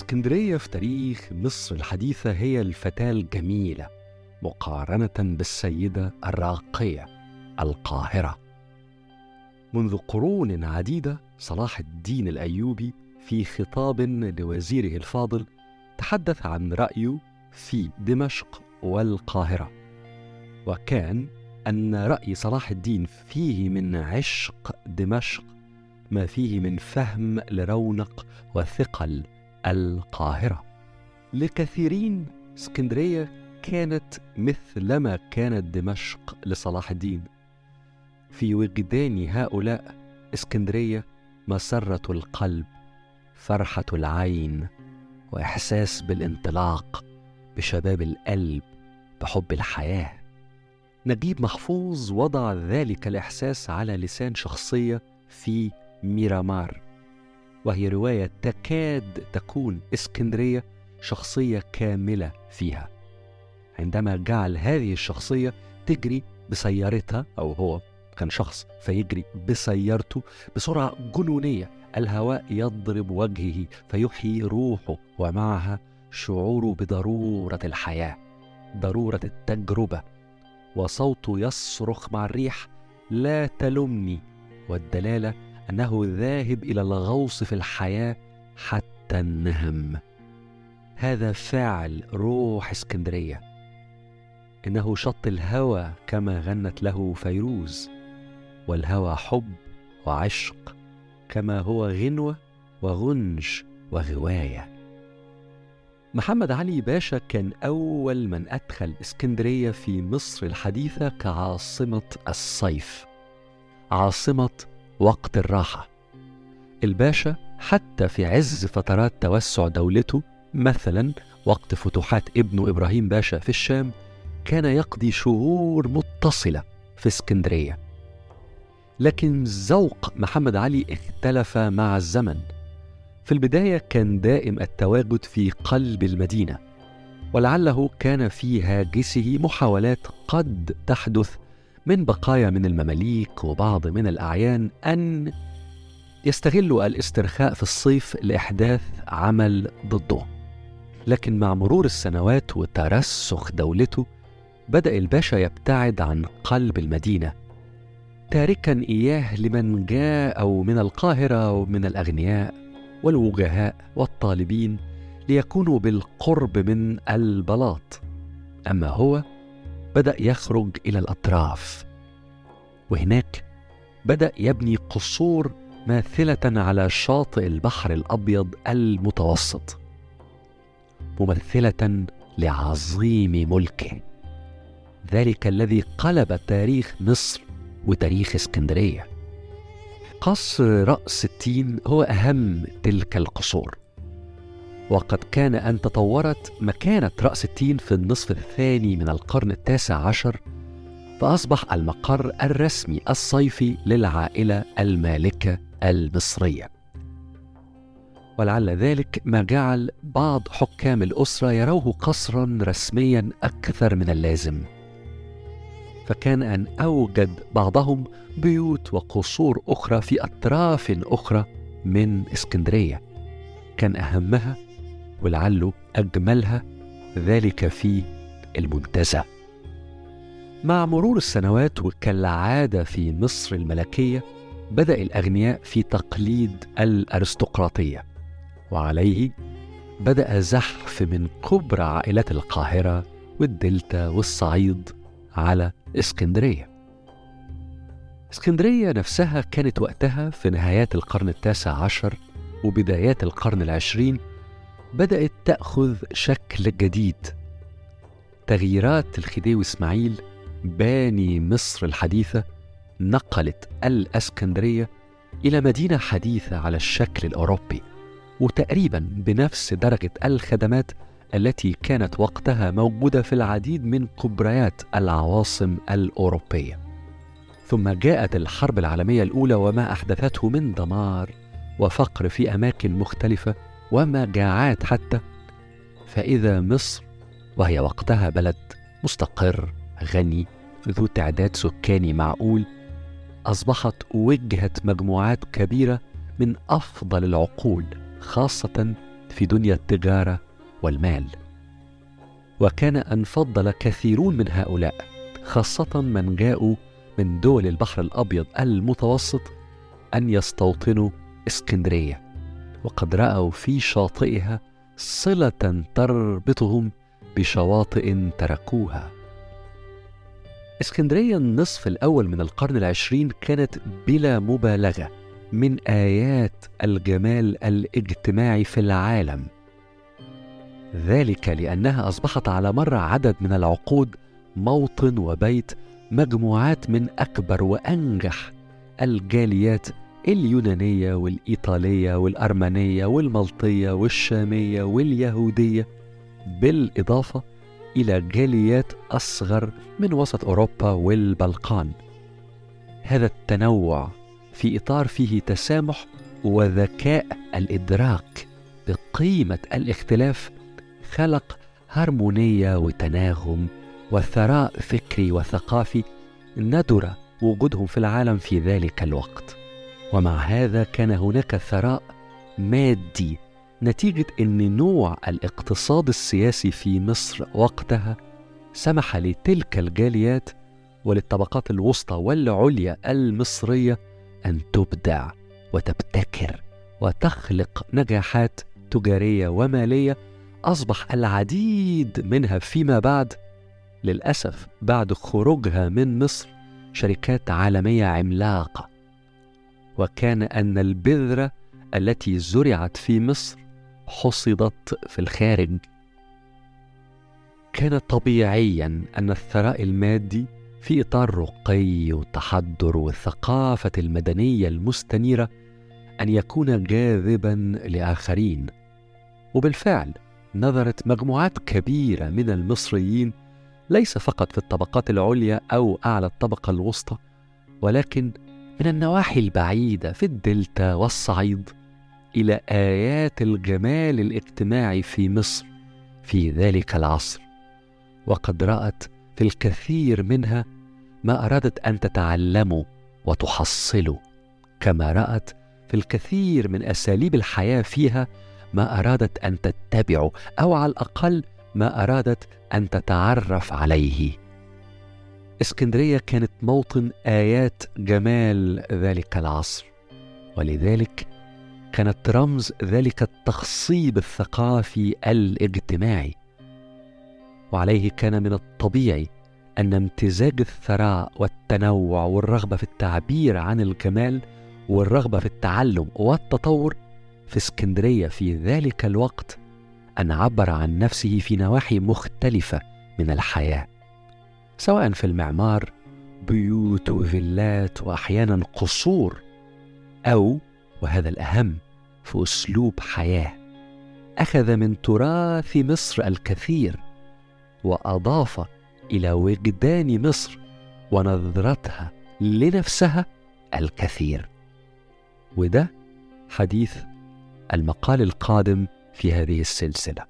اسكندرية في تاريخ مصر الحديثة هي الفتاة الجميلة مقارنة بالسيدة الراقية القاهرة. منذ قرون عديدة صلاح الدين الأيوبي في خطاب لوزيره الفاضل تحدث عن رأيه في دمشق والقاهرة وكان أن رأي صلاح الدين فيه من عشق دمشق ما فيه من فهم لرونق وثقل القاهرة. لكثيرين اسكندرية كانت مثلما كانت دمشق لصلاح الدين. في وجدان هؤلاء اسكندرية مسرة القلب فرحة العين وإحساس بالانطلاق بشباب القلب بحب الحياة. نجيب محفوظ وضع ذلك الإحساس على لسان شخصية في ميرامار. وهي رواية تكاد تكون إسكندرية شخصية كاملة فيها. عندما جعل هذه الشخصية تجري بسيارتها أو هو كان شخص فيجري بسيارته بسرعة جنونية الهواء يضرب وجهه فيحيي روحه ومعها شعوره بضرورة الحياة ضرورة التجربة وصوته يصرخ مع الريح لا تلمني. والدلالة أنه ذاهب إلى الغوص في الحياة حتى النهم. هذا فعل روح اسكندرية. إنه شط الهوى كما غنت له فيروز والهوى حب وعشق كما هو غنوة وغنج وغواية. محمد علي باشا كان أول من أدخل اسكندرية في مصر الحديثة كعاصمة الصيف. عاصمة وقت الراحة. الباشا حتى في عز فترات توسع دولته مثلا وقت فتوحات ابنه إبراهيم باشا في الشام كان يقضي شهور متصلة في اسكندرية. لكن ذوق محمد علي اختلف مع الزمن. في البداية كان دائم التواجد في قلب المدينة ولعله كان في هاجسه محاولات قد تحدث من بقايا من المماليك وبعض من الأعيان أن يستغلوا الاسترخاء في الصيف لإحداث عمل ضده. لكن مع مرور السنوات وترسخ دولته بدأ الباشا يبتعد عن قلب المدينة تاركا إياه لمن جاء من القاهرة ومن الأغنياء والوجهاء والطالبين ليكونوا بالقرب من البلاط. أما هو بدأ يخرج إلى الأطراف. وهناك بدأ يبني قصور ماثلة على شاطئ البحر الأبيض المتوسط ممثلة لعظيم ملكه. ذلك الذي قلب تاريخ مصر وتاريخ اسكندرية. قصر رأس التين هو أهم تلك القصور. وقد كان أن تطورت مكانة رأس التين في النصف الثاني من القرن التاسع عشر فأصبح المقر الرسمي الصيفي للعائلة المالكة المصرية. ولعل ذلك ما جعل بعض حكام الأسرة يروه قصرا رسميا أكثر من اللازم. فكان أن أوجد بعضهم بيوت وقصور أخرى في أطراف أخرى من إسكندرية كان أهمها ولعله أجملها ذلك في المنتزه. مع مرور السنوات وكالعادة في مصر الملكية بدأ الأغنياء في تقليد الأرستقراطية وعليه بدأ زحف من كبرى عائلات القاهرة والدلتا والصعيد على إسكندرية. إسكندرية نفسها كانت وقتها في نهايات القرن التاسع عشر وبدايات القرن العشرين بدأت تأخذ شكل جديد. تغييرات الخديوي إسماعيل باني مصر الحديثة نقلت الإسكندرية إلى مدينة حديثة على الشكل الأوروبي وتقريبا بنفس درجة الخدمات التي كانت وقتها موجودة في العديد من كبريات العواصم الأوروبية. ثم جاءت الحرب العالمية الأولى وما أحدثته من دمار وفقر في أماكن مختلفة ومجاعات حتى. فإذا مصر وهي وقتها بلد مستقر غني ذو تعداد سكاني معقول أصبحت وجهة مجموعات كبيرة من أفضل العقول خاصة في دنيا التجارة والمال. وكان أن فضل كثيرون من هؤلاء خاصة من جاءوا من دول البحر الأبيض المتوسط أن يستوطنوا إسكندرية. وقد رأوا في شاطئها صلة تربطهم بشواطئ تركوها. إسكندرية النصف الأول من القرن العشرين كانت بلا مبالغة من آيات الجمال الاجتماعي في العالم. ذلك لأنها أصبحت على مر عدد من العقود موطن وبيت مجموعات من أكبر وأنجح الجاليات اليونانية والإيطالية والأرمنية والملطية والشامية واليهودية بالإضافة إلى جاليات أصغر من وسط أوروبا والبلقان. هذا التنوع في إطار فيه تسامح وذكاء الإدراك بقيمة الاختلاف خلق هرمونيه وتناغم وثراء فكري وثقافي ندر وجودهم في العالم في ذلك الوقت. ومع هذا كان هناك ثراء مادي نتيجة إن نوع الاقتصاد السياسي في مصر وقتها سمح لتلك الجاليات وللطبقات الوسطى والعليا المصرية أن تبدع وتبتكر وتخلق نجاحات تجارية ومالية أصبح العديد منها فيما بعد للأسف بعد خروجها من مصر شركات عالمية عملاقة وكان أن البذره التي زرعت في مصر حصدت في الخارج. كان طبيعيا أن الثراء المادي في إطار رقي والتحضر والثقافة المدنية المستنيرة أن يكون جاذبا لآخرين. وبالفعل نظرت مجموعات كبيرة من المصريين ليس فقط في الطبقات العليا أو أعلى الطبقة الوسطى ولكن من النواحي البعيدة في الدلتا والصعيد إلى آيات الجمال الاجتماعي في مصر في ذلك العصر وقد رأت في الكثير منها ما أرادت أن تتعلمه وتحصله كما رأت في الكثير من أساليب الحياة فيها ما أرادت أن تتبعه أو على الأقل ما أرادت أن تتعرف عليه. اسكندرية كانت موطن آيات جمال ذلك العصر ولذلك كانت رمز ذلك التخصيب الثقافي الاجتماعي. وعليه كان من الطبيعي أن امتزاج الثراء والتنوع والرغبة في التعبير عن الجمال والرغبة في التعلم والتطور في اسكندرية في ذلك الوقت أن عبر عن نفسه في نواحي مختلفة من الحياة. سواء في المعمار بيوت وفيلات وأحيانا قصور أو وهذا الأهم في أسلوب حياة. أخذ من تراث مصر الكثير وأضاف إلى وجدان مصر ونظرتها لنفسها الكثير. وده حديث المقال القادم في هذه السلسلة.